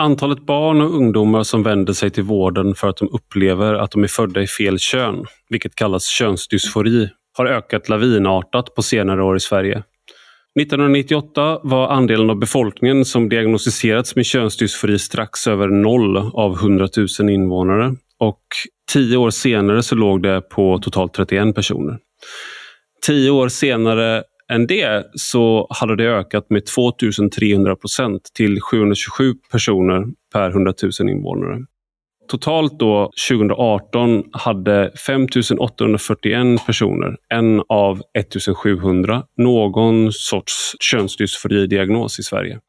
Antalet barn och ungdomar som vänder sig till vården för att de upplever att de är födda i fel kön, vilket kallas könsdysfori, har ökat lavinartat på senare år i Sverige. 1998 var andelen av befolkningen som diagnostiserats med könsdysfori strax över noll av 100 000 invånare och tio år senare så låg det på totalt 31 personer. Tio år senare än det så hade det ökat med 2300 procent till 727 personer per 100 000 invånare. Totalt då 2018 hade 5 841 personer, en av 1700, någon sorts könsdysfori-diagnos i Sverige.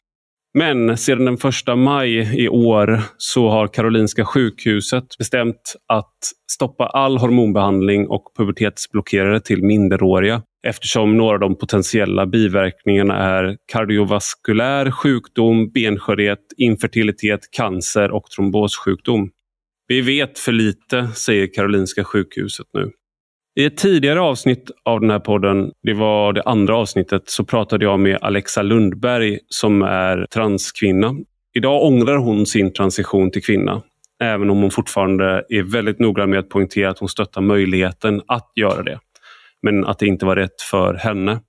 Men sedan den 1 maj i år så har Karolinska sjukhuset bestämt att stoppa all hormonbehandling och pubertetsblockerare till minderåriga eftersom några av de potentiella biverkningarna är kardiovaskulär sjukdom, benskörhet, infertilitet, cancer och trombossjukdom. Vi vet för lite, säger Karolinska sjukhuset nu. I ett tidigare avsnitt av den här podden, det var det andra avsnittet, så pratade jag med Alexa Lundberg som är transkvinna. Idag ångrar hon sin transition till kvinna, även om hon fortfarande är väldigt noggrann med att poängtera att hon stöttar möjligheten att göra det. Men att det inte var rätt för henne.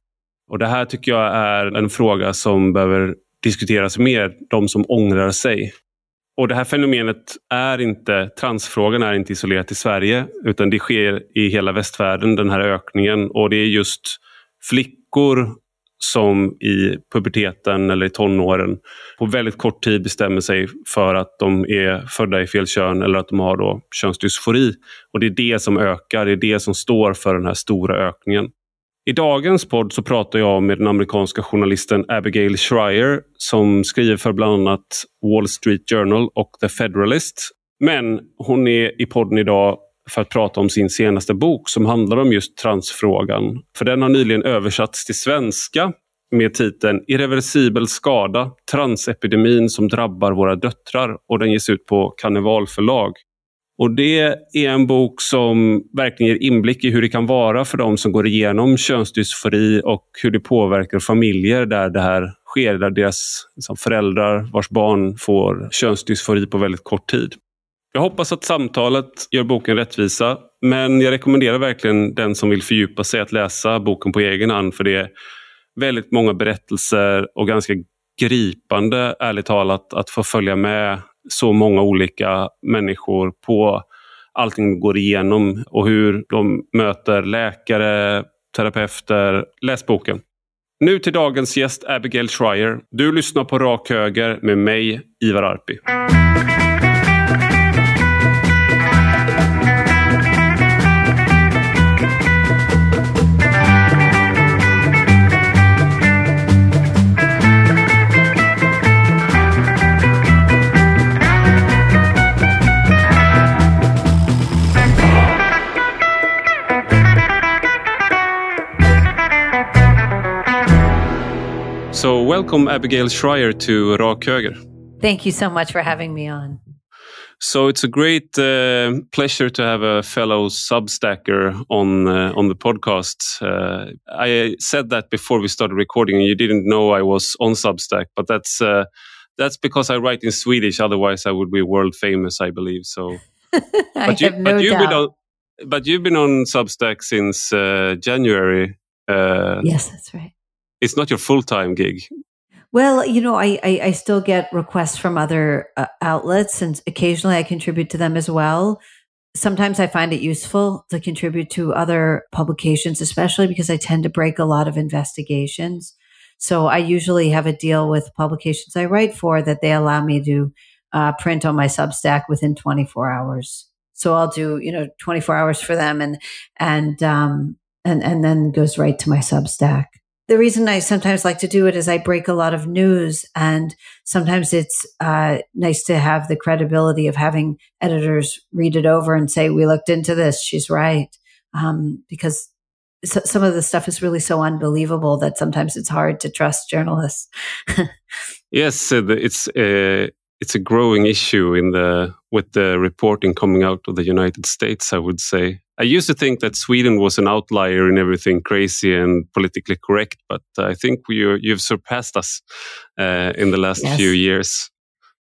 Och Det här tycker jag är en fråga som behöver diskuteras mer, de som ångrar sig. Och Det här fenomenet är inte, transfrågan är inte isolerat till Sverige utan det sker i hela västvärlden, den här ökningen. Och det är just flickor som i puberteten eller i tonåren på väldigt kort tid bestämmer sig för att de är födda i fel kön eller att de har då könsdysfori. Och det är det som ökar, det är det som står för den här stora ökningen. I dagens podd så pratar jag med den amerikanska journalisten Abigail Schreier som skriver för bland annat Wall Street Journal och The Federalist. Men hon är i podden idag för att prata om sin senaste bok som handlar om just transfrågan. För den har nyligen översatts till svenska med titeln Irreversibel skada, transepidemin som drabbar våra döttrar och den ges ut på Karneval förlag. Och Det är en bok som verkligen ger inblick i hur det kan vara för de som går igenom könsdysfori och hur det påverkar familjer där det här sker, där deras liksom, föräldrar vars barn får könsdysfori på väldigt kort tid. Jag hoppas att samtalet gör boken rättvisa, men jag rekommenderar verkligen den som vill fördjupa sig att läsa boken på egen hand, för det är väldigt många berättelser och ganska gripande, ärligt talat, att få följa med så många olika människor på allting de går igenom och hur de möter läkare, terapeuter. Läs boken. Nu till dagens gäst Abigail Schreier. Du lyssnar på Rak Höger med mig, Ivar Arpi. Welcome, Abigail Shrier, to Rak Höger. Thank you so much for having me on. So it's a great uh, pleasure to have a fellow Substacker on uh, on the podcast. Uh, I said that before we started recording, and you didn't know I was on Substack, but that's uh, that's because I write in Swedish. Otherwise, I would be world famous, I believe. So, but you, no but you've doubt. been on, but you've been on Substack since uh, January. Uh, yes, that's right it's not your full time gig. Well, you know, I, I, I still get requests from other uh, outlets, and occasionally I contribute to them as well. Sometimes I find it useful to contribute to other publications, especially because I tend to break a lot of investigations. So I usually have a deal with publications I write for that they allow me to uh, print on my Substack within 24 hours. So I'll do, you know, 24 hours for them, and and um, and and then goes right to my Substack the reason I sometimes like to do it is I break a lot of news, and sometimes it's uh, nice to have the credibility of having editors read it over and say, "We looked into this; she's right," um, because so, some of the stuff is really so unbelievable that sometimes it's hard to trust journalists. yes, it's uh, it's a growing issue in the with the reporting coming out of the United States. I would say I used to think that Sweden was an outlier in everything crazy and politically correct, but I think you, you've surpassed us uh, in the last yes. few years.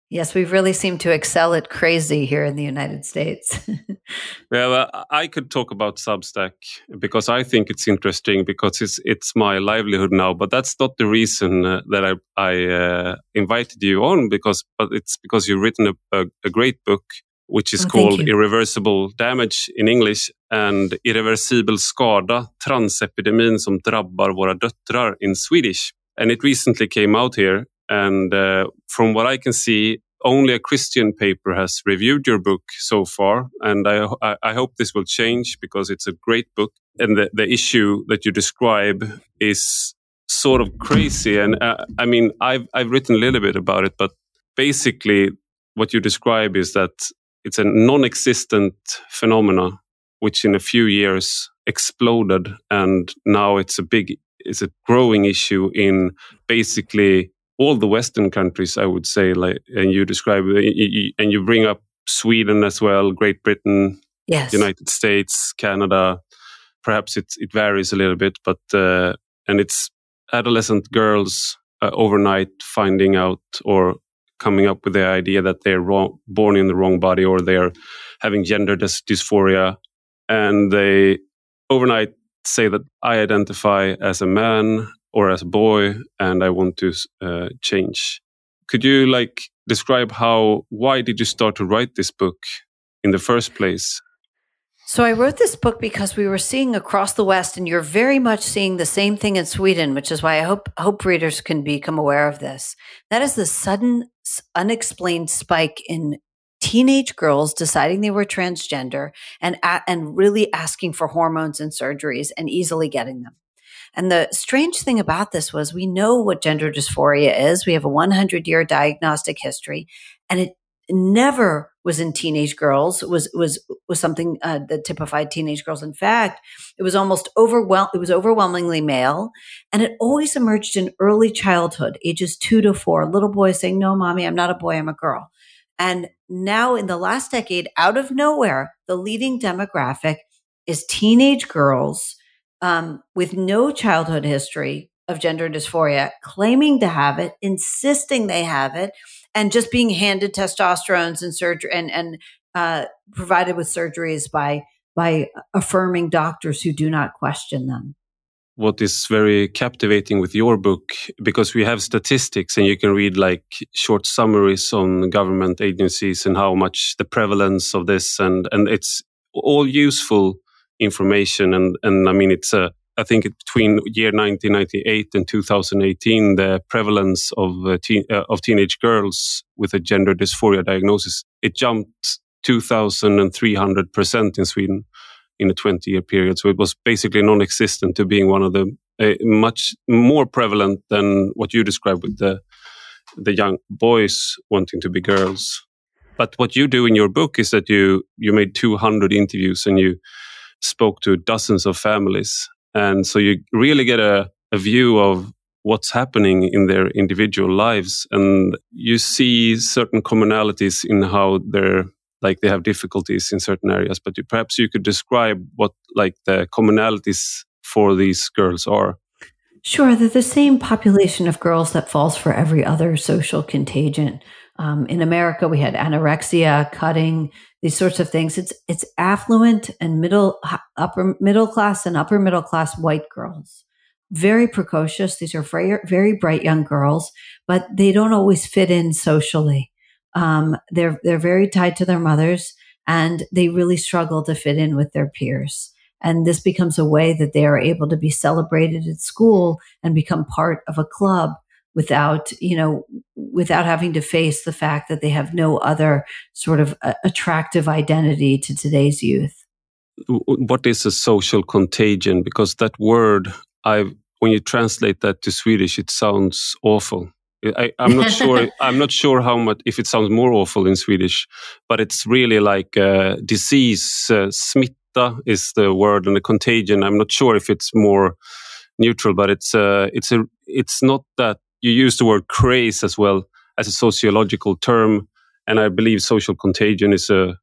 Yes, we've really seemed to excel at crazy here in the United States. well, I could talk about Substack because I think it's interesting because it's it's my livelihood now. But that's not the reason uh, that I I uh, invited you on because but it's because you've written a, a, a great book which is oh, called Irreversible Damage in English and Irreversibel skada, transepidemin som drabbar våra döttrar in Swedish. And it recently came out here and uh, from what I can see, only a Christian paper has reviewed your book so far. And I, I hope this will change because it's a great book. And the, the issue that you describe is sort of crazy. And uh, I mean, I've, I've written a little bit about it, but basically what you describe is that it's a non-existent phenomena, which in a few years exploded. And now it's a big, it's a growing issue in basically all the Western countries, I would say, like, and you describe, and you bring up Sweden as well, Great Britain, yes. United States, Canada. Perhaps it it varies a little bit, but uh, and it's adolescent girls uh, overnight finding out or coming up with the idea that they're wrong, born in the wrong body or they're having gender dys- dysphoria, and they overnight say that I identify as a man or as a boy and I want to uh, change. Could you like describe how why did you start to write this book in the first place? So I wrote this book because we were seeing across the West, and you're very much seeing the same thing in Sweden, which is why I hope hope readers can become aware of this. That is the sudden, unexplained spike in teenage girls deciding they were transgender and and really asking for hormones and surgeries and easily getting them. And the strange thing about this was we know what gender dysphoria is. We have a 100 year diagnostic history and it never was in teenage girls was was was something uh, that typified teenage girls. In fact it was almost overwhelm it was overwhelmingly male and it always emerged in early childhood ages 2 to 4 little boys saying no mommy i'm not a boy i'm a girl. And now in the last decade out of nowhere the leading demographic is teenage girls um, with no childhood history of gender dysphoria, claiming to have it, insisting they have it, and just being handed testosterones and surgery and and uh, provided with surgeries by by affirming doctors who do not question them. What is very captivating with your book, because we have statistics and you can read like short summaries on government agencies and how much the prevalence of this and and it's all useful information. And, and I mean, it's a, I think between year 1998 and 2018, the prevalence of uh, teen, uh, of teenage girls with a gender dysphoria diagnosis it jumped 2,300 percent in Sweden in a 20 year period. So it was basically non-existent to being one of the uh, much more prevalent than what you described with the the young boys wanting to be girls. But what you do in your book is that you you made 200 interviews and you spoke to dozens of families. And so you really get a, a view of what's happening in their individual lives. And you see certain commonalities in how they're like they have difficulties in certain areas, but you, perhaps you could describe what like the commonalities for these girls are. Sure, they're the same population of girls that falls for every other social contagion. Um, in America, we had anorexia, cutting, these sorts of things. It's it's affluent and middle upper middle class and upper middle class white girls. Very precocious. These are very very bright young girls, but they don't always fit in socially. Um, they're they're very tied to their mothers, and they really struggle to fit in with their peers. And this becomes a way that they are able to be celebrated at school and become part of a club without you know without having to face the fact that they have no other sort of uh, attractive identity to today's youth what is a social contagion because that word i when you translate that to swedish it sounds awful I, am not sure. I'm not sure how much if it sounds more awful in Swedish, but it's really like a disease. Uh, smitta is the word, and the contagion. I'm not sure if it's more neutral, but it's uh, it's a it's not that you use the word craze as well as a sociological term, and I believe social contagion is a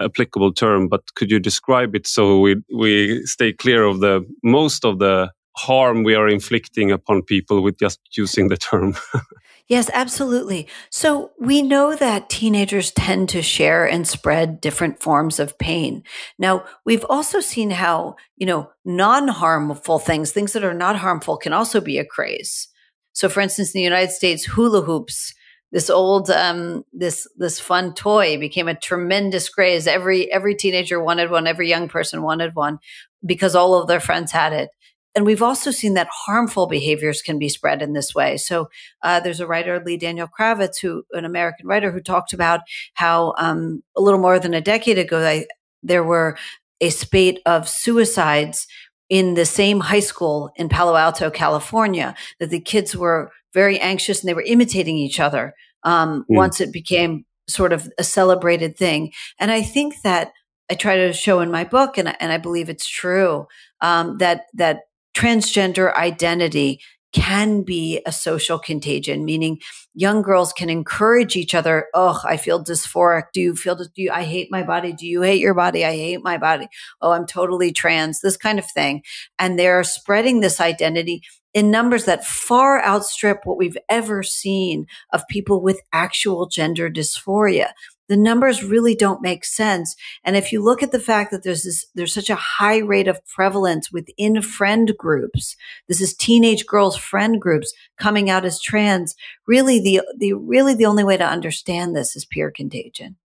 applicable term. But could you describe it so we we stay clear of the most of the harm we are inflicting upon people with just using the term. Yes, absolutely. So we know that teenagers tend to share and spread different forms of pain. Now, we've also seen how, you know, non harmful things, things that are not harmful, can also be a craze. So, for instance, in the United States, hula hoops, this old, um, this this fun toy became a tremendous craze. Every every teenager wanted one. Every young person wanted one because all of their friends had it and we've also seen that harmful behaviors can be spread in this way. So uh, there's a writer, Lee Daniel Kravetz, who an American writer, who talked about how um, a little more than a decade ago, there were a spate of suicides in the same high school in Palo Alto, California. That the kids were very anxious and they were imitating each other um, mm. once it became sort of a celebrated thing. And I think that I try to show in my book, and, and I believe it's true um, that that transgender identity can be a social contagion, meaning young girls can encourage each other. Oh, I feel dysphoric. Do you feel, do you, I hate my body? Do you hate your body? I hate my body. Oh, I'm totally trans, this kind of thing. And they're spreading this identity in numbers that far outstrip what we've ever seen of people with actual gender dysphoria the numbers really don't make sense. And if you look at the fact that there's this, there's such a high rate of prevalence within friend groups, this is teenage girls friend groups coming out as trans. Really, the, the, really the only way to understand this is peer contagion.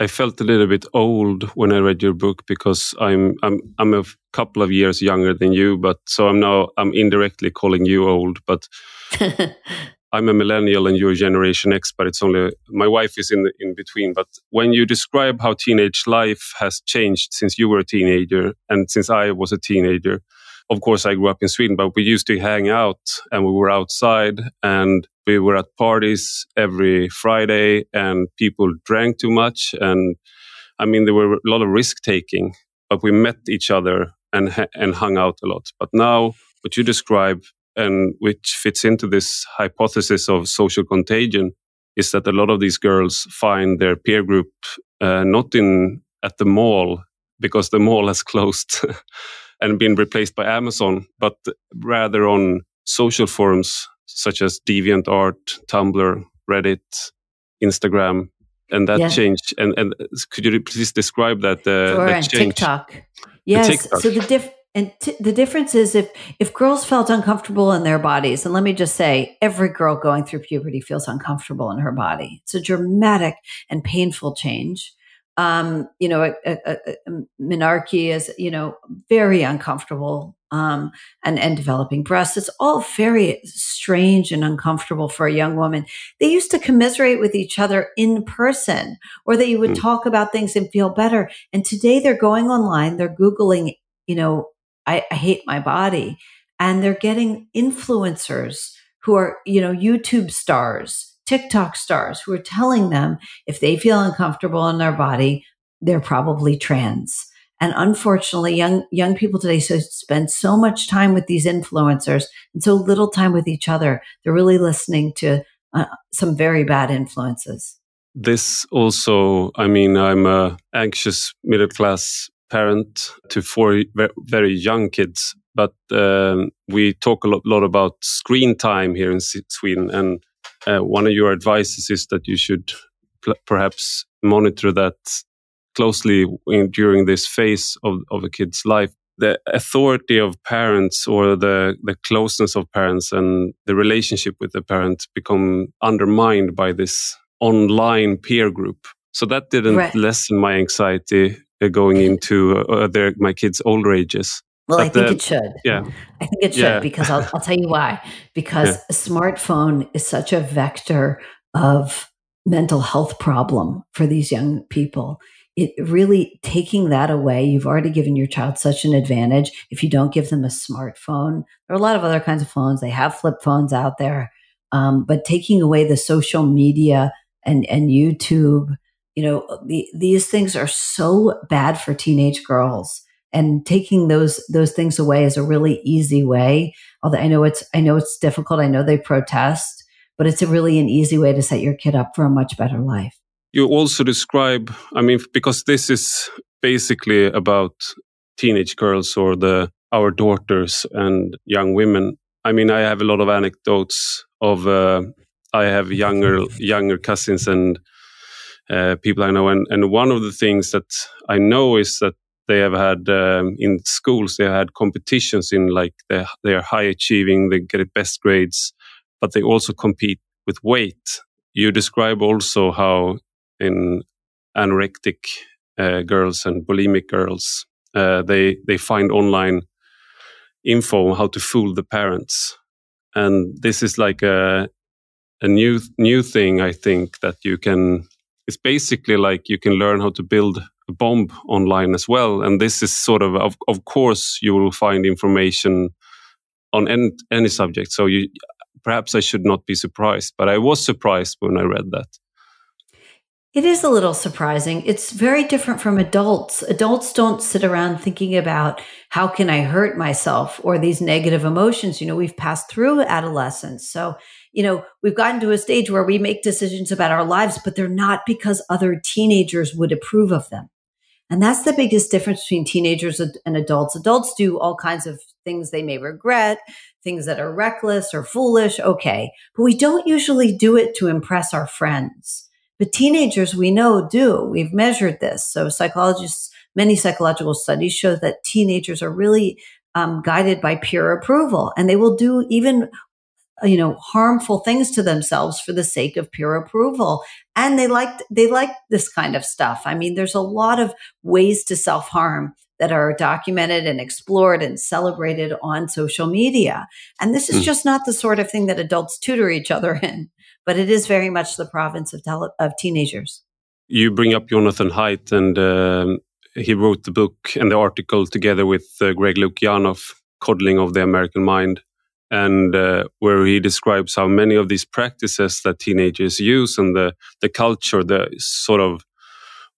I felt a little bit old when I read your book because I'm I'm I'm a couple of years younger than you, but so I'm now I'm indirectly calling you old. But I'm a millennial and you're Generation X, but it's only my wife is in in between. But when you describe how teenage life has changed since you were a teenager and since I was a teenager, of course I grew up in Sweden, but we used to hang out and we were outside and we were at parties every Friday and people drank too much and I mean there were a lot of risk taking, but we met each other and and hung out a lot. But now what you describe and which fits into this hypothesis of social contagion is that a lot of these girls find their peer group uh, not in at the mall because the mall has closed and been replaced by Amazon, but rather on social forums such as DeviantArt, Tumblr, Reddit, Instagram, and that yeah. change. And, and could you please describe that? Uh, sure, that and TikTok. Yes. TikTok. So the diff and t- the difference is if if girls felt uncomfortable in their bodies, and let me just say, every girl going through puberty feels uncomfortable in her body. It's a dramatic and painful change. Um, you know, a, a, a menarche is you know very uncomfortable, um, and and developing breasts. It's all very strange and uncomfortable for a young woman. They used to commiserate with each other in person, or that you would mm. talk about things and feel better. And today they're going online, they're googling you know I, I hate my body. And they're getting influencers who are, you know, YouTube stars, TikTok stars who are telling them if they feel uncomfortable in their body, they're probably trans. And unfortunately, young young people today so spend so much time with these influencers and so little time with each other. They're really listening to uh, some very bad influences. This also, I mean, I'm a anxious middle class parent to four very young kids. But um, we talk a lot, about screen time here in Sweden, and uh, one of your advices is that you should perhaps monitor that closely in, during this phase of, of a kid's life. The authority of parents or the, the closeness of parents and the relationship with the parents become undermined by this online peer group. So that didn't right. lessen my anxiety going into uh, their, my kids' older ages. Well, but I think the, it should. Yeah. I think it should yeah. because I'll, I'll tell you why. Because yeah. a smartphone is such a vector of mental health problem for these young people. It really taking that away, you've already given your child such an advantage. If you don't give them a smartphone, there are a lot of other kinds of phones. They have flip phones out there. Um, but taking away the social media and, and YouTube you know, the, these things are so bad for teenage girls and taking those, those things away is a really easy way. Although I know it's, I know it's difficult. I know they protest, but it's a really an easy way to set your kid up for a much better life. You also describe, I mean, because this is basically about teenage girls or the our daughters and young women. I mean, I have a lot of anecdotes of uh, I have younger younger cousins and uh, people I know, and and one of the things that I know is that they have had um, in schools they had competitions in like they they are high achieving, they get the best grades, but they also compete with weight. You describe also how in anorectic uh, girls and bulimic girls uh, they they find online info on how to fool the parents, and this is like a a new new thing I think that you can. It's basically like you can learn how to build a bomb online as well, and this is sort of of, of course you will find information on any, any subject. So you perhaps I should not be surprised, but I was surprised when I read that. It is a little surprising. It's very different from adults. Adults don't sit around thinking about how can I hurt myself or these negative emotions. You know, we've passed through adolescence. So, you know, we've gotten to a stage where we make decisions about our lives, but they're not because other teenagers would approve of them. And that's the biggest difference between teenagers and adults. Adults do all kinds of things they may regret, things that are reckless or foolish. Okay. But we don't usually do it to impress our friends. But teenagers we know do. We've measured this. So psychologists, many psychological studies show that teenagers are really um, guided by peer approval and they will do even you know harmful things to themselves for the sake of peer approval and they like they like this kind of stuff i mean there's a lot of ways to self-harm that are documented and explored and celebrated on social media and this is mm. just not the sort of thing that adults tutor each other in but it is very much the province of, tele- of teenagers. You bring up Jonathan Haidt, and um, he wrote the book and the article together with uh, Greg Lukianoff, Coddling of the American Mind, and uh, where he describes how many of these practices that teenagers use and the, the culture, the sort of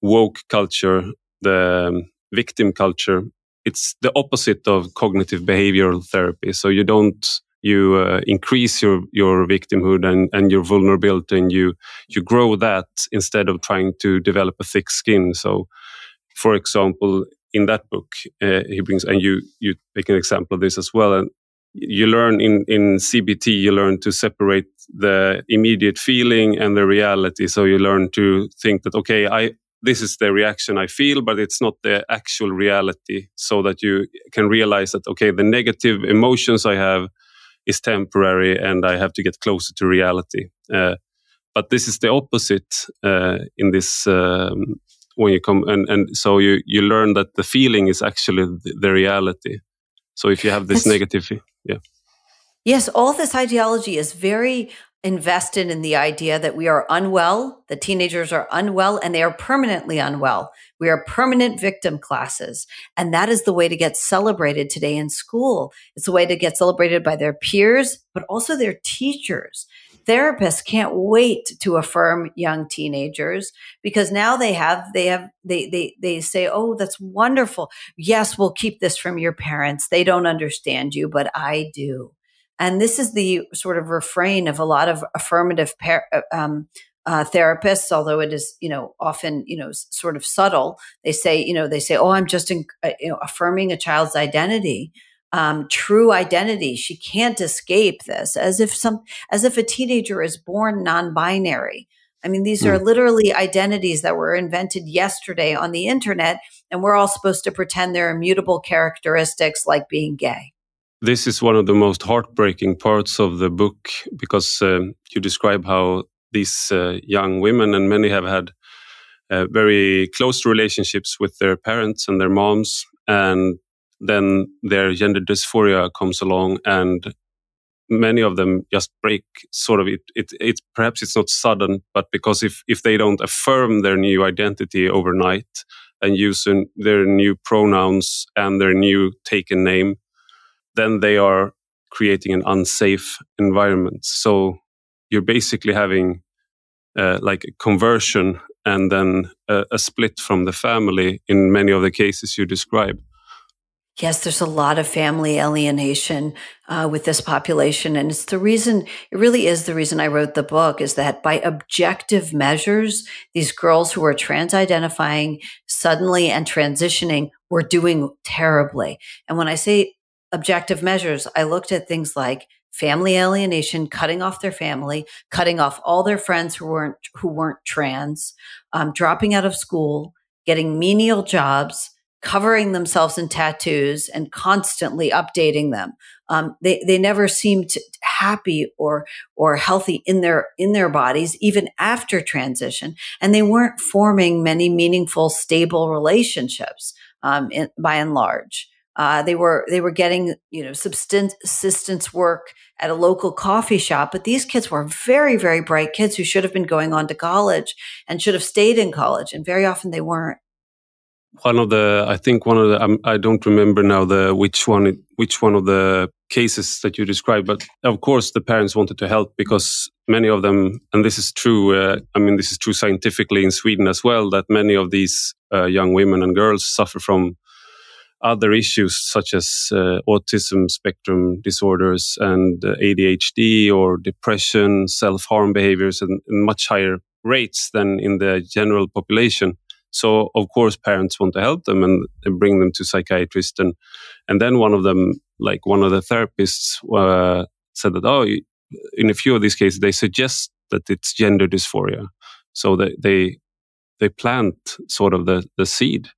woke culture, the um, victim culture, it's the opposite of cognitive behavioral therapy. So you don't you uh, increase your your victimhood and, and your vulnerability and you you grow that instead of trying to develop a thick skin so for example in that book uh, he brings and you you take an example of this as well and you learn in in cbt you learn to separate the immediate feeling and the reality so you learn to think that okay i this is the reaction I feel, but it's not the actual reality. So that you can realize that, okay, the negative emotions I have is temporary and I have to get closer to reality. Uh, but this is the opposite uh, in this um, when you come and, and so you you learn that the feeling is actually the, the reality. So if you have this That's, negative, yeah. Yes, all this ideology is very invested in the idea that we are unwell, the teenagers are unwell, and they are permanently unwell. We are permanent victim classes. And that is the way to get celebrated today in school. It's a way to get celebrated by their peers, but also their teachers. Therapists can't wait to affirm young teenagers because now they have, they have, they, they, they say, Oh, that's wonderful. Yes, we'll keep this from your parents. They don't understand you, but I do. And this is the sort of refrain of a lot of affirmative par- uh, um, uh, therapists, although it is, you know, often, you know, sort of subtle. They say, you know, they say, "Oh, I'm just, in, uh, you know, affirming a child's identity, um, true identity. She can't escape this." As if some, as if a teenager is born non-binary. I mean, these are literally identities that were invented yesterday on the internet, and we're all supposed to pretend they're immutable characteristics like being gay this is one of the most heartbreaking parts of the book because um, you describe how these uh, young women and many have had uh, very close relationships with their parents and their moms and then their gender dysphoria comes along and many of them just break sort of it, it, it perhaps it's not sudden but because if if they don't affirm their new identity overnight and use their new pronouns and their new taken name then they are creating an unsafe environment. So you're basically having uh, like a conversion and then a, a, split from the family in many of the cases you describe. Yes, there's a lot of family alienation uh, with this population. And it's the reason, it really is the reason I wrote the book is that by objective measures, these girls who are trans identifying suddenly and transitioning were doing terribly. And when I say objective measures, I looked at things like family alienation, cutting off their family, cutting off all their friends who weren't who weren't trans, um, dropping out of school, getting menial jobs, covering themselves in tattoos, and constantly updating them. Um, they they never seemed happy or or healthy in their in their bodies even after transition, and they weren't forming many meaningful, stable relationships um, in, by and large. Uh, they were they were getting you know subsistence work at a local coffee shop, but these kids were very very bright kids who should have been going on to college and should have stayed in college, and very often they weren't. One of the I think one of the um, I don't remember now the which one which one of the cases that you described, but of course the parents wanted to help because many of them, and this is true. Uh, I mean, this is true scientifically in Sweden as well. That many of these uh, young women and girls suffer from other issues such as uh, autism spectrum disorders and uh, ADHD or depression, self harm behaviors, and, and, much higher rates than in the general population. So, of course, parents want to help them and, and bring them to psychiatrists. And, and then one of them, like one of the therapists, uh, said that, oh, in a few of these cases, they suggest that it's gender dysphoria. So they, they, they plant sort of the, the seed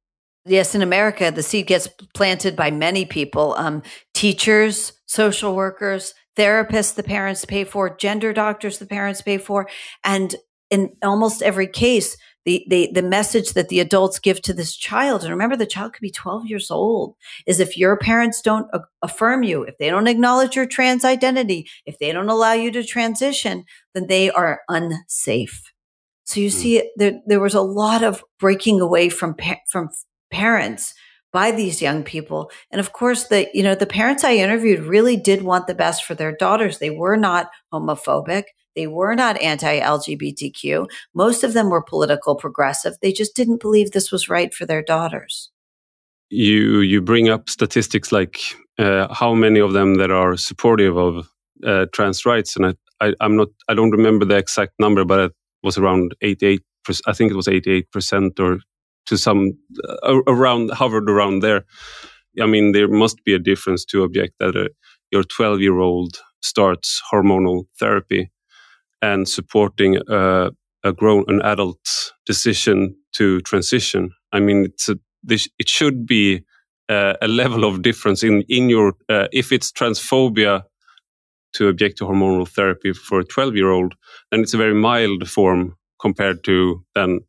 Yes, in America, the seed gets planted by many people um, teachers, social workers, therapists, the parents pay for, gender doctors, the parents pay for. And in almost every case, the, the, the message that the adults give to this child, and remember the child could be 12 years old, is if your parents don't affirm you, if they don't acknowledge your trans identity, if they don't allow you to transition, then they are unsafe. So you mm. see, there, there was a lot of breaking away from, from parents by these young people. And of course, the, you know, the parents I interviewed really did want the best for their daughters. They were not homophobic. They were not anti LGBTQ. Most of them were political progressive. They just didn't believe this was right for their daughters. You, you bring up statistics like uh, how many of them that are supportive of uh, trans rights. And I, I, I'm not, I don't remember the exact number, but it was around 88 I think it was 88% or to some uh, around hovered around there. I mean, there must be a difference to object that uh, your 12 year old starts hormonal therapy and supporting uh, a grown, an adult decision to transition. I mean, it's a, this, it should be uh, a level of difference in, in your, uh, if it's transphobia to object to hormonal therapy for a 12 year old, then it's a very mild form compared to then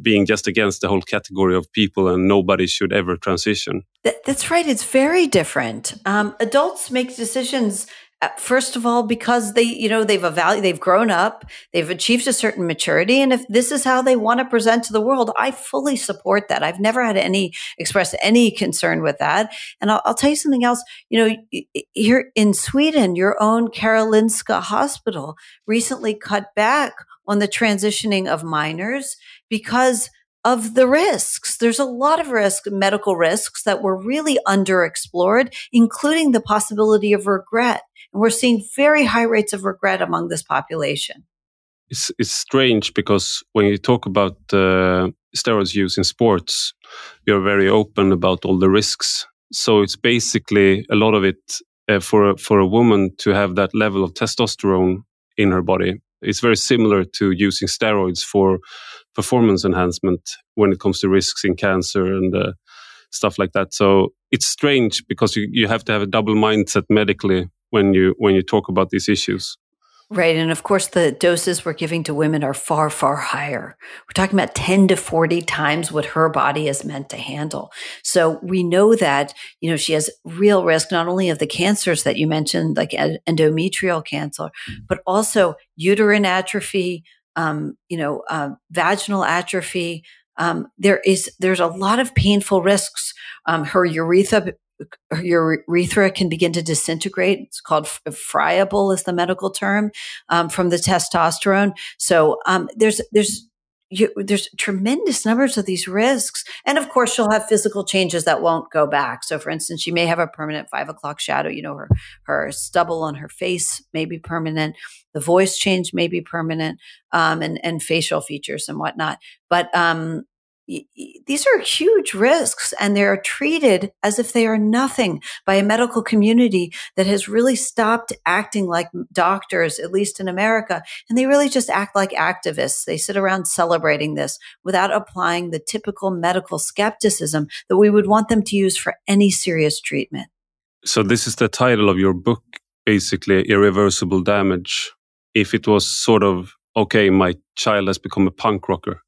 being just against the whole category of people and nobody should ever transition. That's right. It's very different. Um, adults make decisions uh, first of all because they you know they've a evaluated they've grown up they've achieved a certain maturity and if this is how they want to present to the world i fully support that i've never had any expressed any concern with that and I'll, I'll tell you something else you know here in sweden your own karolinska hospital recently cut back on the transitioning of minors because of the risks. There's a lot of risk, medical risks that were really underexplored, including the possibility of regret. And we're seeing very high rates of regret among this population. It's, it's strange because when you talk about uh, steroids use in sports, you're very open about all the risks. So it's basically a lot of it uh, for for a woman to have that level of testosterone in her body it's very similar to using steroids for performance enhancement when it comes to risks in cancer and uh, stuff like that. So it's strange because you, you have to have a double mindset medically when you when you talk about these issues. Right. And of course, the doses we're giving to women are far, far higher. We're talking about 10 to 40 times what her body is meant to handle. So we know that, you know, she has real risk, not only of the cancers that you mentioned, like endometrial cancer, but also uterine atrophy, um, you know, uh, vaginal atrophy. Um, there is, there's a lot of painful risks. Um, her urethra your urethra can begin to disintegrate. It's called friable, is the medical term um, from the testosterone. So um, there's there's you, there's tremendous numbers of these risks, and of course, she'll have physical changes that won't go back. So, for instance, she may have a permanent five o'clock shadow. You know, her her stubble on her face may be permanent. The voice change may be permanent, um, and and facial features and whatnot. But um, these are huge risks and they're treated as if they are nothing by a medical community that has really stopped acting like doctors, at least in America. And they really just act like activists. They sit around celebrating this without applying the typical medical skepticism that we would want them to use for any serious treatment. So, this is the title of your book, basically irreversible damage. If it was sort of, okay, my child has become a punk rocker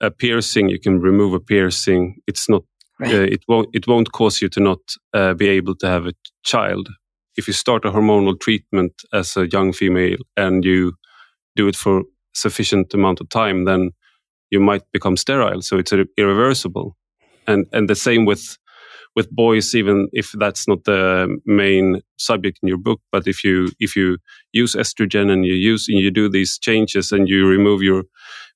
a piercing, you can remove a piercing. It's not. Right. Uh, it won't. It won't cause you to not uh, be able to have a child. If you start a hormonal treatment as a young female and you do it for sufficient amount of time, then you might become sterile. So it's irreversible. And and the same with with boys, even if that's not the main subject in your book. But if you if you use estrogen and you use and you do these changes and you remove your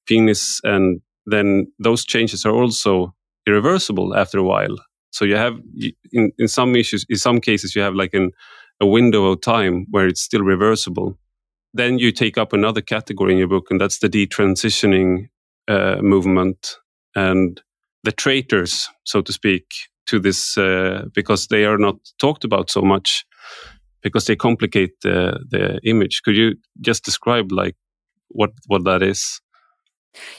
penis and then those changes are also irreversible after a while. So you have in, in some issues, in some cases, you have like an, a window of time where it's still reversible. Then you take up another category in your book, and that's the detransitioning uh, movement and the traitors, so to speak, to this uh, because they are not talked about so much because they complicate the, the image. Could you just describe like what what that is?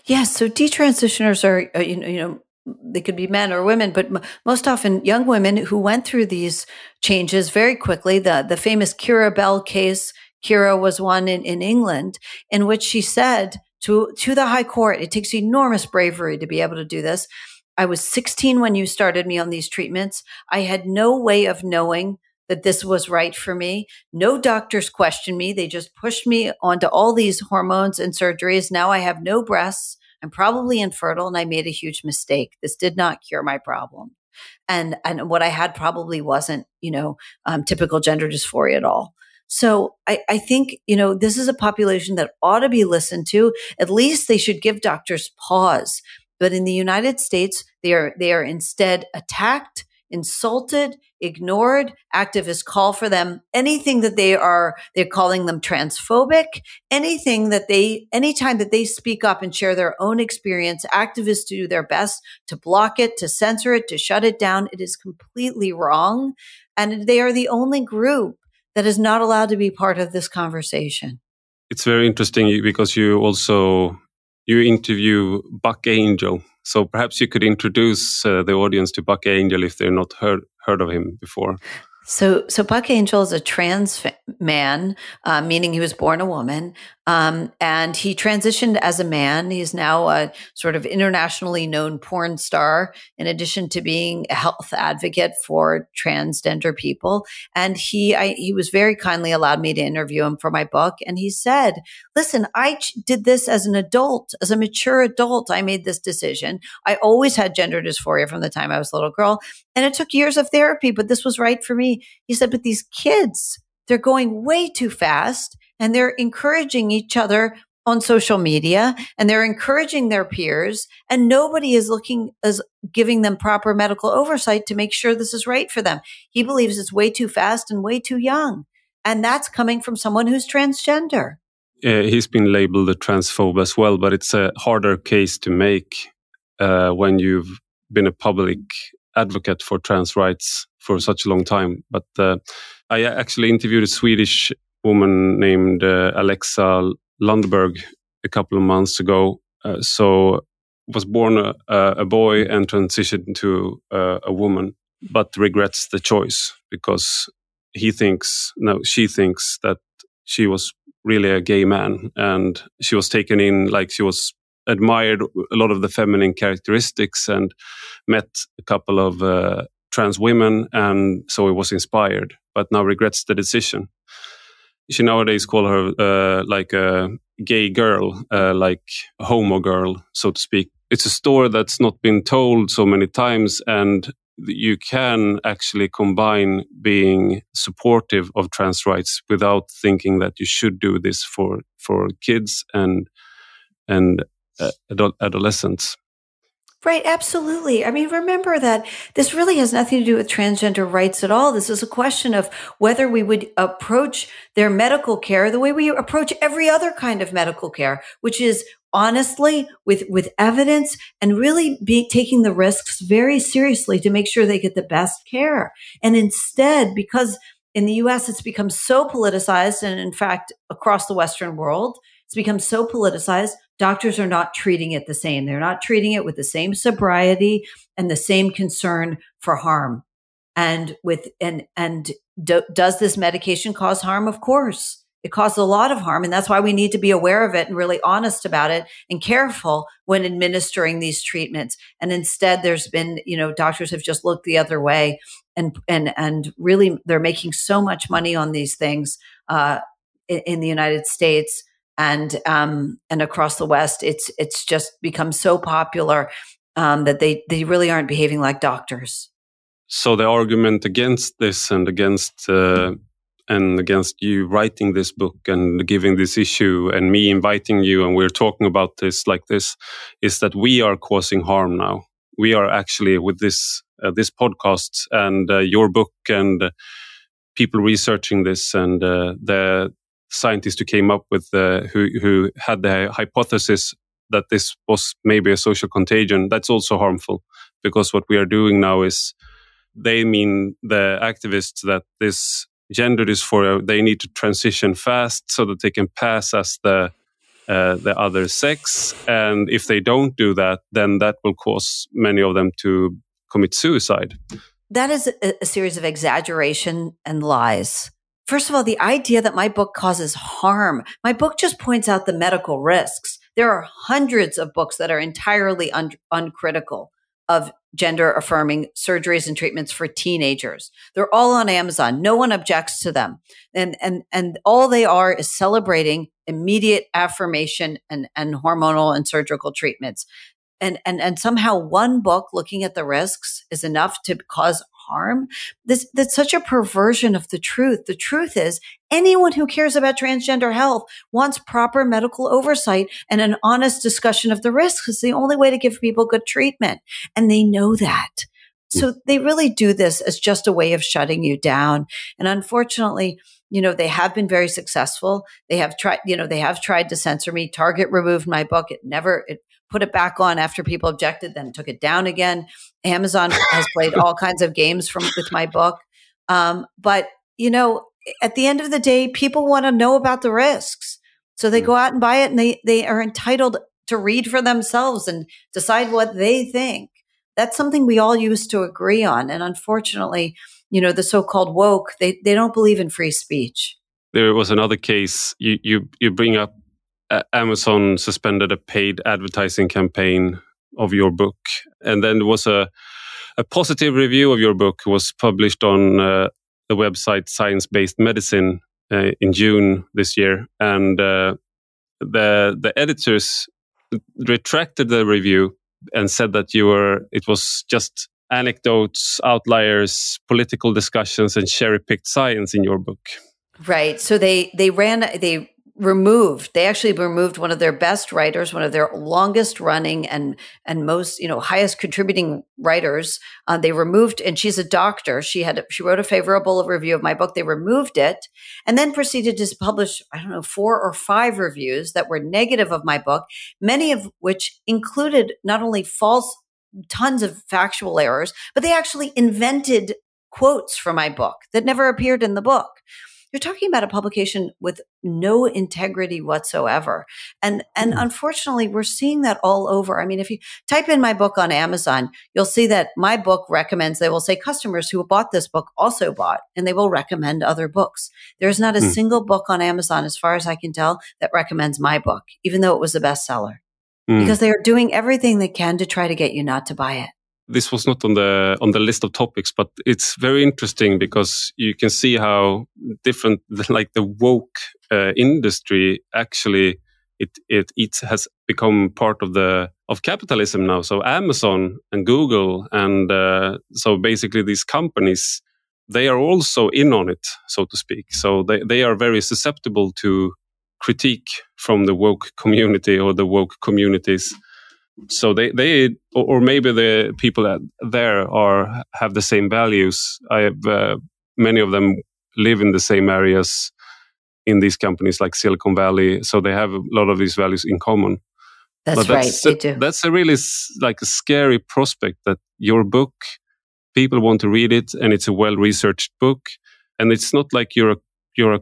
Yes. So detransitioners are, uh, you know, you know, they could be men or women, but m- most often young women who went through these changes very quickly. The the famous Keira Bell case, Keira was one in, in England, in which she said to to the High Court, it takes enormous bravery to be able to do this. I was 16 when you started me on these treatments. I had no way of knowing that this was right for me. No doctors questioned me. They just pushed me onto all these hormones and surgeries. Now I have no breasts. I'm probably infertile and I made a huge mistake. This did not cure my problem. And, and what I had probably wasn't, you know, um, typical gender dysphoria at all. So I, I think, you know, this is a population that ought to be listened to. At least they should give doctors pause. But in the United States, they are, they are instead attacked insulted, ignored. Activists call for them anything that they are, they're calling them transphobic, anything that they, anytime that they speak up and share their own experience, activists do their best to block it, to censor it, to shut it down. It is completely wrong. And they are the only group that is not allowed to be part of this conversation. It's very interesting because you also you interview Buck Angel, so perhaps you could introduce uh, the audience to Buck Angel if they're not heard heard of him before. So, so Buck Angel is a trans man, uh, meaning he was born a woman, um, and he transitioned as a man. He's now a sort of internationally known porn star, in addition to being a health advocate for transgender people. And he, I, he was very kindly allowed me to interview him for my book. And he said, listen, I ch- did this as an adult, as a mature adult. I made this decision. I always had gender dysphoria from the time I was a little girl. And it took years of therapy, but this was right for me. He said, but these kids, they're going way too fast and they're encouraging each other on social media and they're encouraging their peers and nobody is looking as giving them proper medical oversight to make sure this is right for them. He believes it's way too fast and way too young. And that's coming from someone who's transgender. Uh, he's been labeled a transphobe as well, but it's a harder case to make uh, when you've been a public advocate for trans rights for such a long time. But uh, I actually interviewed a Swedish woman named uh, Alexa Lundberg a couple of months ago. Uh, so was born a, a, boy and transitioned to uh, a woman, but regrets the choice because he thinks no, she thinks that she was really a gay man and she was taken in like she was admired a lot of the feminine characteristics and met a couple of uh, trans women and so he was inspired but now regrets the decision she nowadays call her uh, like a gay girl, uh, like homo girl, so to speak. It's a story that's not been told so many times, and you can actually combine being supportive of trans rights without thinking that you should do this for for kids and and uh, adolescents. Right, absolutely. I mean, remember that this really has nothing to do with transgender rights at all. This is a question of whether we would approach their medical care the way we approach every other kind of medical care, which is honestly with with evidence and really be taking the risks very seriously to make sure they get the best care and instead because in the US it's become so politicized and in fact across the western world it's become so politicized. Doctors are not treating it the same. They're not treating it with the same sobriety and the same concern for harm. And with and and do, does this medication cause harm? Of course. It causes a lot of harm. And that's why we need to be aware of it and really honest about it and careful when administering these treatments. And instead, there's been, you know, doctors have just looked the other way and, and, and really they're making so much money on these things, uh, in, in the United States and, um, and across the West. It's, it's just become so popular, um, that they, they really aren't behaving like doctors. So the argument against this and against, uh and against you writing this book and giving this issue and me inviting you and we're talking about this like this is that we are causing harm now we are actually with this uh, this podcast and uh, your book and people researching this and uh, the scientists who came up with the who who had the hypothesis that this was maybe a social contagion that's also harmful because what we are doing now is they mean the activists that this gender dysphoria, they need to transition fast so that they can pass as the uh, the other sex. And if they don't do that, then that will cause many of them to commit suicide. That is a, a series of exaggeration and lies. First of all, the idea that my book causes harm. My book just points out the medical risks. There are hundreds of books that are entirely un- uncritical of gender affirming surgeries and treatments for teenagers. They're all on Amazon. No one objects to them. And, and, and all they are is celebrating immediate affirmation and, and hormonal and surgical treatments. And, and, and somehow one book looking at the risks is enough to cause harm. This, that's such a perversion of the truth. The truth is anyone who cares about transgender health wants proper medical oversight and an honest discussion of the risks. It's the only way to give people good treatment. And they know that. Hmm. So they really do this as just a way of shutting you down. And unfortunately, you know, they have been very successful. They have tried, you know, they have tried to censor me. Target removed my book. It never, it put it back on after people objected, then took it down again. Amazon has played all kinds of games from with my book. Um, but you know, at the end of the day, people want to know about the risks. So they mm. go out and buy it and they, they are entitled to read for themselves and decide what they think. That's something we all used to agree on. And unfortunately, you know, the so-called woke, they, they don't believe in free speech. There was another case you, you, you bring up Amazon suspended a paid advertising campaign of your book, and then there was a a positive review of your book was published on uh, the website Science Based Medicine uh, in June this year, and uh, the the editors retracted the review and said that you were it was just anecdotes, outliers, political discussions, and cherry picked science in your book. Right. So they they ran they removed. They actually removed one of their best writers one of their longest running and and most you know highest contributing writers. Uh, they removed and she's a doctor. She had she wrote a favorable review of my book. They removed it and then proceeded to publish i don't know four or five reviews that were negative of my book many of which included not only false tons of factual errors but they actually invented quotes from my book that never appeared in the book you're talking about a publication with no integrity whatsoever. And, and mm-hmm. unfortunately, we're seeing that all over. I mean, if you type in my book on Amazon, you'll see that my book recommends, they will say customers who bought this book also bought, and they will recommend other books. There's not a mm. single book on Amazon, as far as I can tell, that recommends my book, even though it was a bestseller. Mm. Because they are doing everything they can to try to get you not to buy it this was not on the on the list of topics, but it's very interesting because you can see how different, like the woke uh, industry, actually it it it has become part of the of capitalism now. So Amazon and Google and uh, so basically these companies, they are also in on it, so to speak. So they they are very susceptible to critique from the woke community or the woke communities so they they or maybe the people that there are have the same values. I have uh, many of them live in the same areas in these companies like silicon valley. So they have a lot of these values in common. That's, that's right. A, that's a really like a scary prospect that your book, people want to read it, and it's a well researched book, and it's not like you're a you're a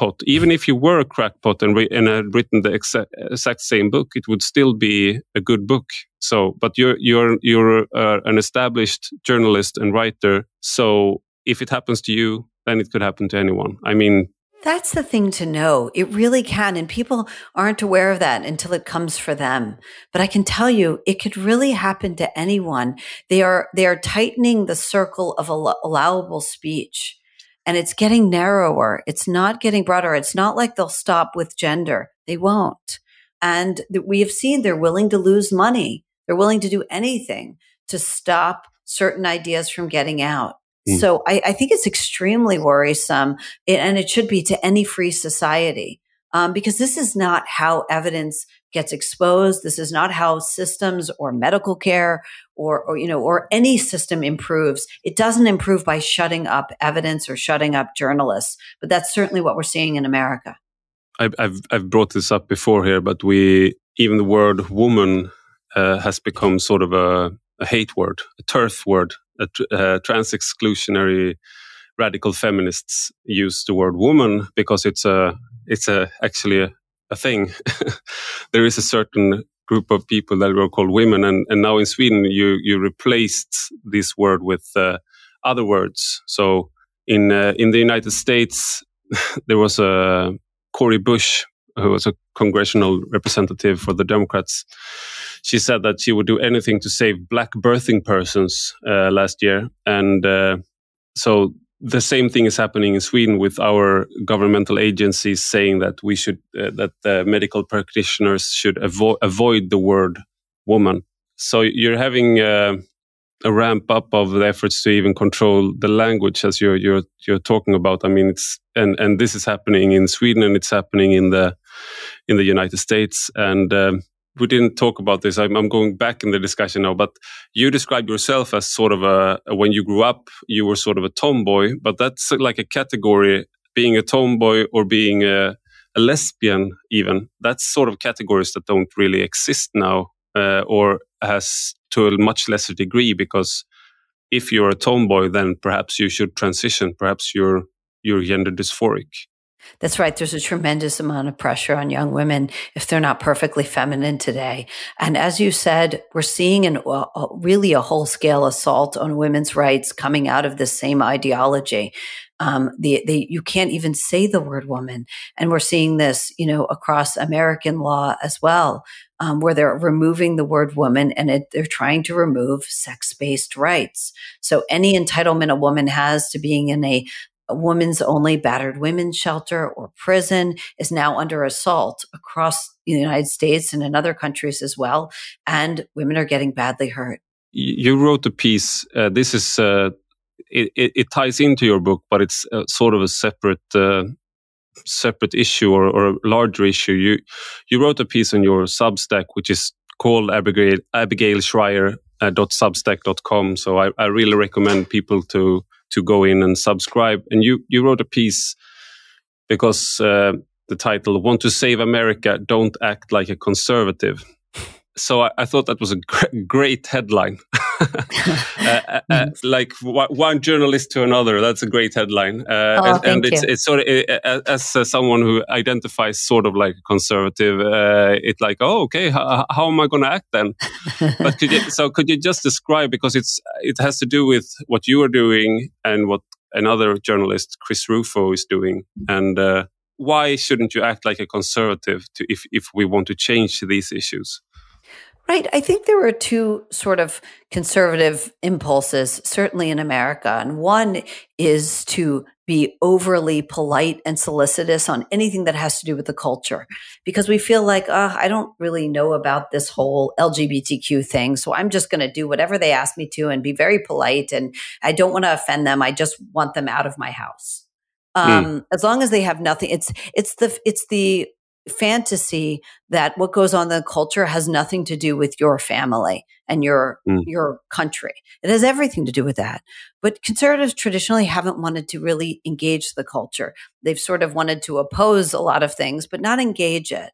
crackpot. Even if you were a crackpot and, re- and had written the exact, exact same book, it would still be a good book. So, but you're you're you're uh, an established journalist and writer. So, if it happens to you, then it could happen to anyone. I mean, that's the thing to know. It really can. And people aren't aware of that until it comes for them. But I can tell you, it could really happen to anyone. They are, they are tightening the circle of allowable speech and it's getting narrower. It's not getting broader. It's not like they'll stop with gender. They won't. And we have seen they're willing to lose money. They're willing to do anything to stop certain ideas from getting out. Mm. So I, I, think it's extremely worrisome, and it should be to any free society. Um, because this is not how evidence gets exposed. This is not how systems or medical care or, or, you know, or any system improves. It doesn't improve by shutting up evidence or shutting up journalists. But that's certainly what we're seeing in America. I've, I've, I've brought this up before here, but we, even the word woman uh, has become sort of a, a hate word, a turf word uh, trans exclusionary radical feminists use the word woman because it's a it's a actually a, a thing. there is a certain group of people that were called women, and, and now in Sweden you you replaced this word with uh, other words. So in uh, in the United States there was a Cori Bush who was a congressional representative for the Democrats, she said that she would do anything to save black birthing persons uh, last year. And uh, so the same thing is happening in Sweden with our governmental agencies saying that we should, uh, that the medical practitioners should avo- avoid the word woman. So you're having uh, a ramp up of the efforts to even control the language as you're you're you're talking about. I mean, it's and and this is happening in Sweden and it's happening in the in the United States. And um, we didn't talk about this. I'm, I'm, going back in the discussion now, but you described yourself as sort of a when you grew up, you were sort of a tomboy, but that's like a category. Being a tomboy or being a, a lesbian, even that's sort of categories that don't really exist now, uh, or has to a much lesser degree because if you're a tomboy, then perhaps you should transition. Perhaps you're you're gender dysphoric. That's right. There's a tremendous amount of pressure on young women if they're not perfectly feminine today. And as you said, we're seeing an, uh, really a whole scale assault on women's rights coming out of this same ideology. Um, the, the, you can't even say the word woman. And we're seeing this, you know, across American law as well, um, where they're removing the word woman and it, they're trying to remove sex based rights. So any entitlement a woman has to being in a a woman's only battered women's shelter or prison is now under assault across the United States and in other countries as well. And women are getting badly hurt. You wrote a piece. Uh, this is uh, it, it, it, ties into your book, but it's uh, sort of a separate uh, separate issue or, or, a larger issue. You you wrote a piece on your Substack, which is called Abigail Abigail Shrier uh, .substack.com. So I, I really recommend people to to go in and subscribe. And you you wrote a piece because uh, the title "Want to Save America? Don't Act Like a Conservative." So I, I thought that was a gr- great headline. uh, uh, uh like one journalist to another. That's a great headline. Uh, oh, and, and it's, it's sort of as uh, someone who identifies sort of like a conservative, it's like, oh, okay, how, how am I going to act then? but could you, so could you just describe because it's it has to do with what you are doing and what another journalist, Chris Rufo, is doing, and why shouldn't you act like a conservative to, if if we want to change these issues? Right. I think there were two sort of conservative impulses, certainly in America. And one is to be overly polite and solicitous on anything that has to do with the culture because we feel like, oh, I don't really know about this whole LGBTQ thing. So I'm just going to do whatever they ask me to and be very polite. And I don't want to offend them. I just want them out of my house. Hmm. Um, mm. as long as they have nothing, it's, it's the, it's the fantasy that what goes on in the culture has nothing to do with your family and your mm. your country. It has everything to do with that. But conservatives traditionally haven't wanted to really engage the culture. They've sort of wanted to oppose a lot of things, but not engage it.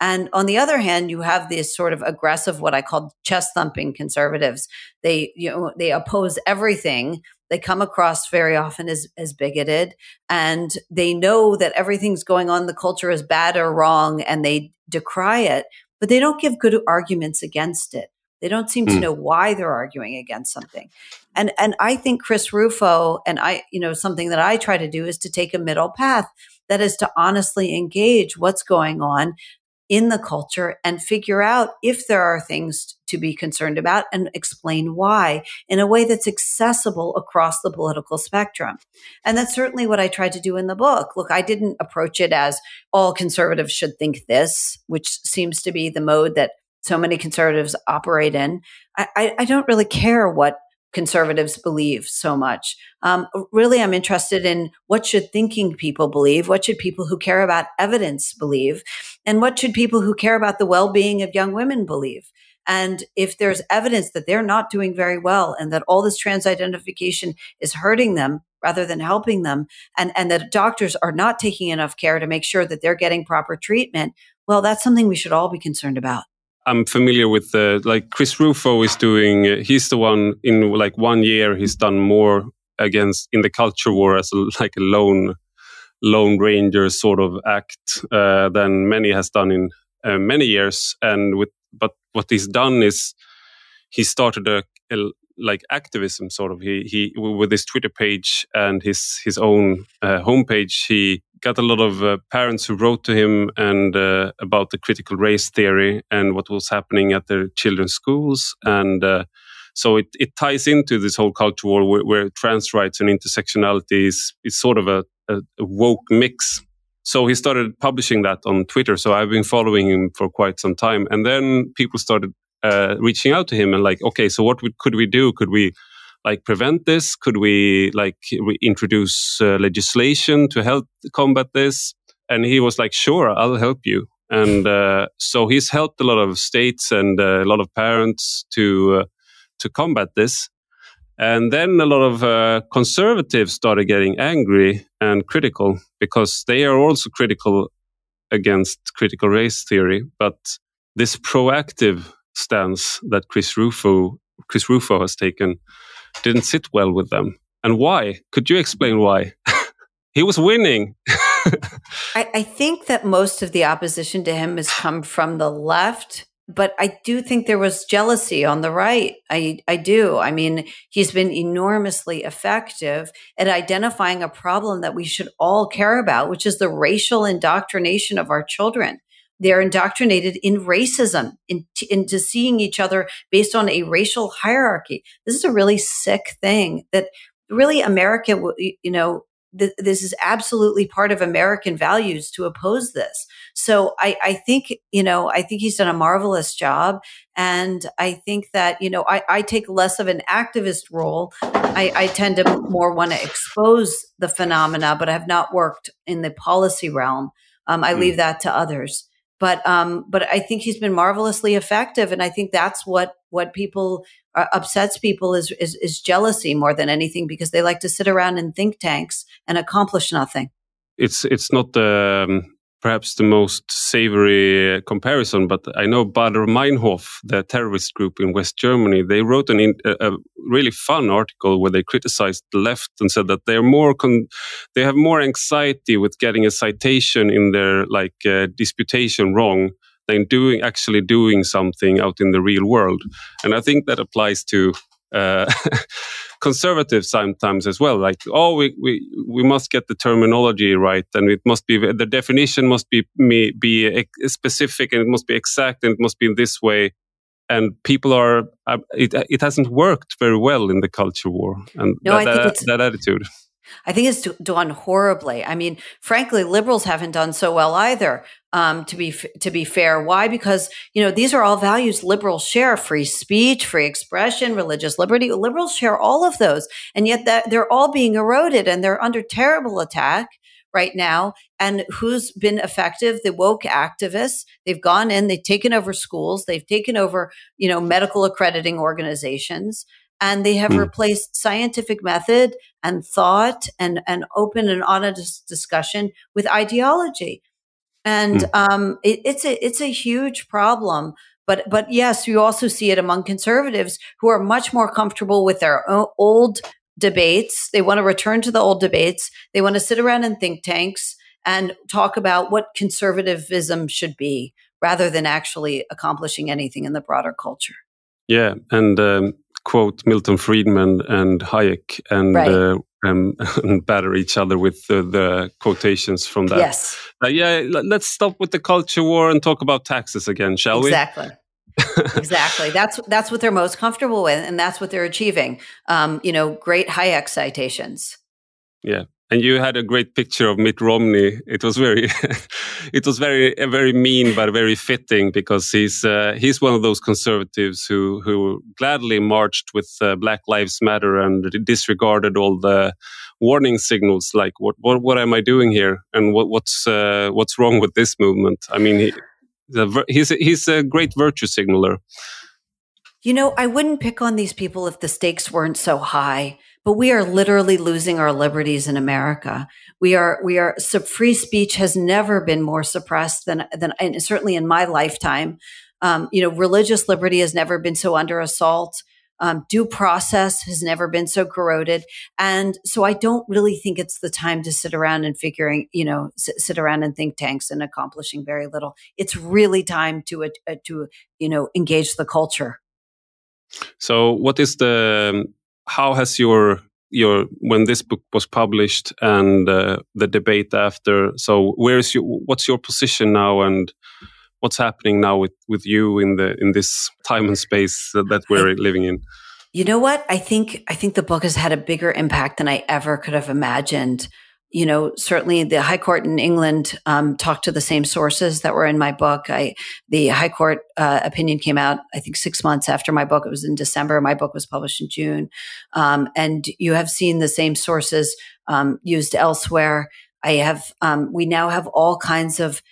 And on the other hand, you have this sort of aggressive, what I call chest thumping conservatives. They, you know, they oppose everything. They come across very often as, as bigoted and they know that everything's going on. The culture is bad or wrong and they decry it, but they don't give good arguments against it. They don't seem mm. to hmm. know why they're arguing against something. And and I think Chris Rufo and I, you know, something that I try to do is to take a middle path that is to honestly engage what's going on in the culture and figure out if there are things to be concerned about and explain why in a way that's accessible across the political spectrum. And that's certainly what I tried to do in the book. Look, I didn't approach it as all conservatives should think this, which seems to be the mode that so many conservatives operate in. I, I, don't really care what conservatives believe so much. Um, really, I'm interested in what should thinking people believe? What should people who care about evidence believe? And what should people who care about the well-being of young women believe? And if there's evidence that they're not doing very well and that all this trans identification is hurting them rather than helping them and, and that doctors are not taking enough care to make sure that they're getting proper treatment, well, that's something we should all be concerned about. I'm familiar with the like Chris Rufo is doing. Uh, he's the one in like one year. He's done more against in the culture war as a, like a lone lone ranger sort of act uh, than many has done in uh, many years. And with but what he's done is he started a, a like activism sort of he he with his twitter page and his his own uh, homepage he got a lot of uh, parents who wrote to him and uh, about the critical race theory and what was happening at their children's schools and uh, so it, it ties into this whole culture war where, where trans rights and intersectionality is, is sort of a, a, woke mix so he started publishing that on Twitter. So I've been following him for quite some time. And then people started uh, reaching out to him and like, okay, so what could we do? Could we like prevent this? Could we like re- introduce uh, legislation to help combat this? And he was like, sure, I'll help you. And uh, so he's helped a lot of states and uh, a lot of parents to uh, to combat this. And then a lot of uh, conservatives started getting angry and critical because they are also critical against critical race theory. But this proactive stance that Chris Rufo Chris Rufo has taken didn't sit well with them. And why? Could you explain why? he was winning. I, I, think that most of the opposition to him has come from the left, but I do think there was jealousy on the right. I, I do. I mean, he's been enormously effective at identifying a problem that we should all care about, which is the racial indoctrination of our children. They're indoctrinated in racism, in, into seeing each other based on a racial hierarchy. This is a really sick thing that really America, you know, th- this is absolutely part of American values to oppose this. So I, I think, you know, I think he's done a marvelous job. And I think that, you know, I, I take less of an activist role. I, I tend to more want to expose the phenomena, but I have not worked in the policy realm. Um, I mm. leave that to others but um, but I think he's been marvelously effective, and I think that's what what people uh, upsets people is, is is jealousy more than anything because they like to sit around in think tanks and accomplish nothing. It's it's not the um, perhaps the most savory comparison, but I know Baader Meinhof, the terrorist group in West Germany, they wrote an a, a, really fun article where they criticized the left and said that they're more con- they have more anxiety with getting a citation in their like uh, disputation wrong than doing actually doing something out in the real world, and I think that applies to. Uh, conservative sometimes as well. Like, oh, we, we, we must get the terminology right, and it must be the definition must be be specific, and it must be exact, and it must be in this way. And people are uh, it it hasn't worked very well in the culture war, and no, that, that, that attitude. I think it's done horribly. I mean, frankly, liberals haven't done so well either. Um, to be to be fair, why? Because you know these are all values liberals share: free speech, free expression, religious liberty. Liberals share all of those, and yet that they're all being eroded, and they're under terrible attack right now. And who's been effective? The woke activists. They've gone in, they've taken over schools, they've taken over, you know, medical accrediting organizations and they have mm. replaced scientific method and thought and, and open and honest discussion with ideology. And mm. um, it, it's a it's a huge problem. But but yes, you also see it among conservatives who are much more comfortable with their old debates. They want to return to the old debates. They want to sit around in think tanks and talk about what conservatism should be rather than actually accomplishing anything in the broader culture. Yeah, and um, quote Milton Friedman and Hayek and right. uh, um, and batter each other with the, the quotations from that. Yes. Uh, yeah, let's stop with the culture war and talk about taxes again, shall exactly. we? Exactly. exactly. That's that's what they're most comfortable with, and that's what they're achieving. Um, you know, great Hayek citations. Yeah, and you had a great picture of Mitt Romney. It was very, it was very, very mean, but very fitting because he's uh, he's one of those conservatives who who gladly marched with uh, Black Lives Matter and disregarded all the warning signals like what what what am I doing here and what what's uh, what's wrong with this movement? I mean, he, he's he's a great virtue signaler. You know, I wouldn't pick on these people if the stakes weren't so high but we are literally losing our liberties in America. We are, we are, so free speech has never been more suppressed than, than, and certainly in my lifetime. Um, you know, religious liberty has never been so under assault. Um, due process has never been so corroded. And so I don't really think it's the time to sit around and figuring, you know, sit, sit around in think tanks and accomplishing very little. It's really time to, uh, to, you know, engage the culture. So what is the, how has your your when this book was published and uh, the debate after so where is your what's your position now and what's happening now with with you in the in this time and space that, that we're living in? You know what? I think i think the book has had a bigger impact than i ever could have imagined you know, certainly the High Court in England um, talked to the same sources that were in my book. I, the High Court uh, opinion came out, I think, six months after my book. It was in December. My book was published in June, um, and you have seen the same sources um, used elsewhere. I have. Um, we now have all kinds of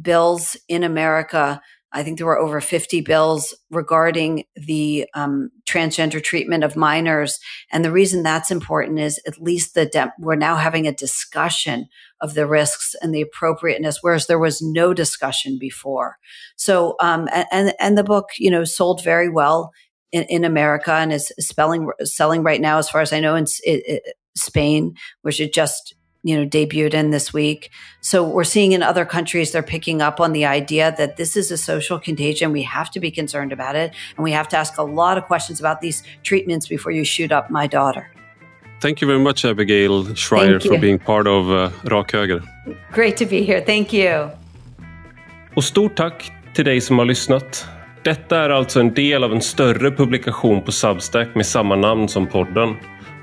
bills in America I think there were over 50 bills regarding the um, transgender treatment of minors. And the reason that's important is at least the de- we're now having a discussion of the risks and the appropriateness, whereas there was no discussion before. So, um, and and the book, you know, sold very well in, in America and is spelling selling right now, as far as I know, in, in Spain, which it just you know debuted in this week. So we're seeing in other countries they're picking up on the idea that this is a social contagion. We have to be concerned about it. And we have to ask a lot of questions about these treatments before you shoot up my daughter. Thank you very much abigail shrier for being part of uh, rak höger great to be here. Thank you. Och stort tack till dig som har lyssnat. Detta är alltså en del av en större publikation på Substack med samma namn som podden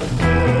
Thank you.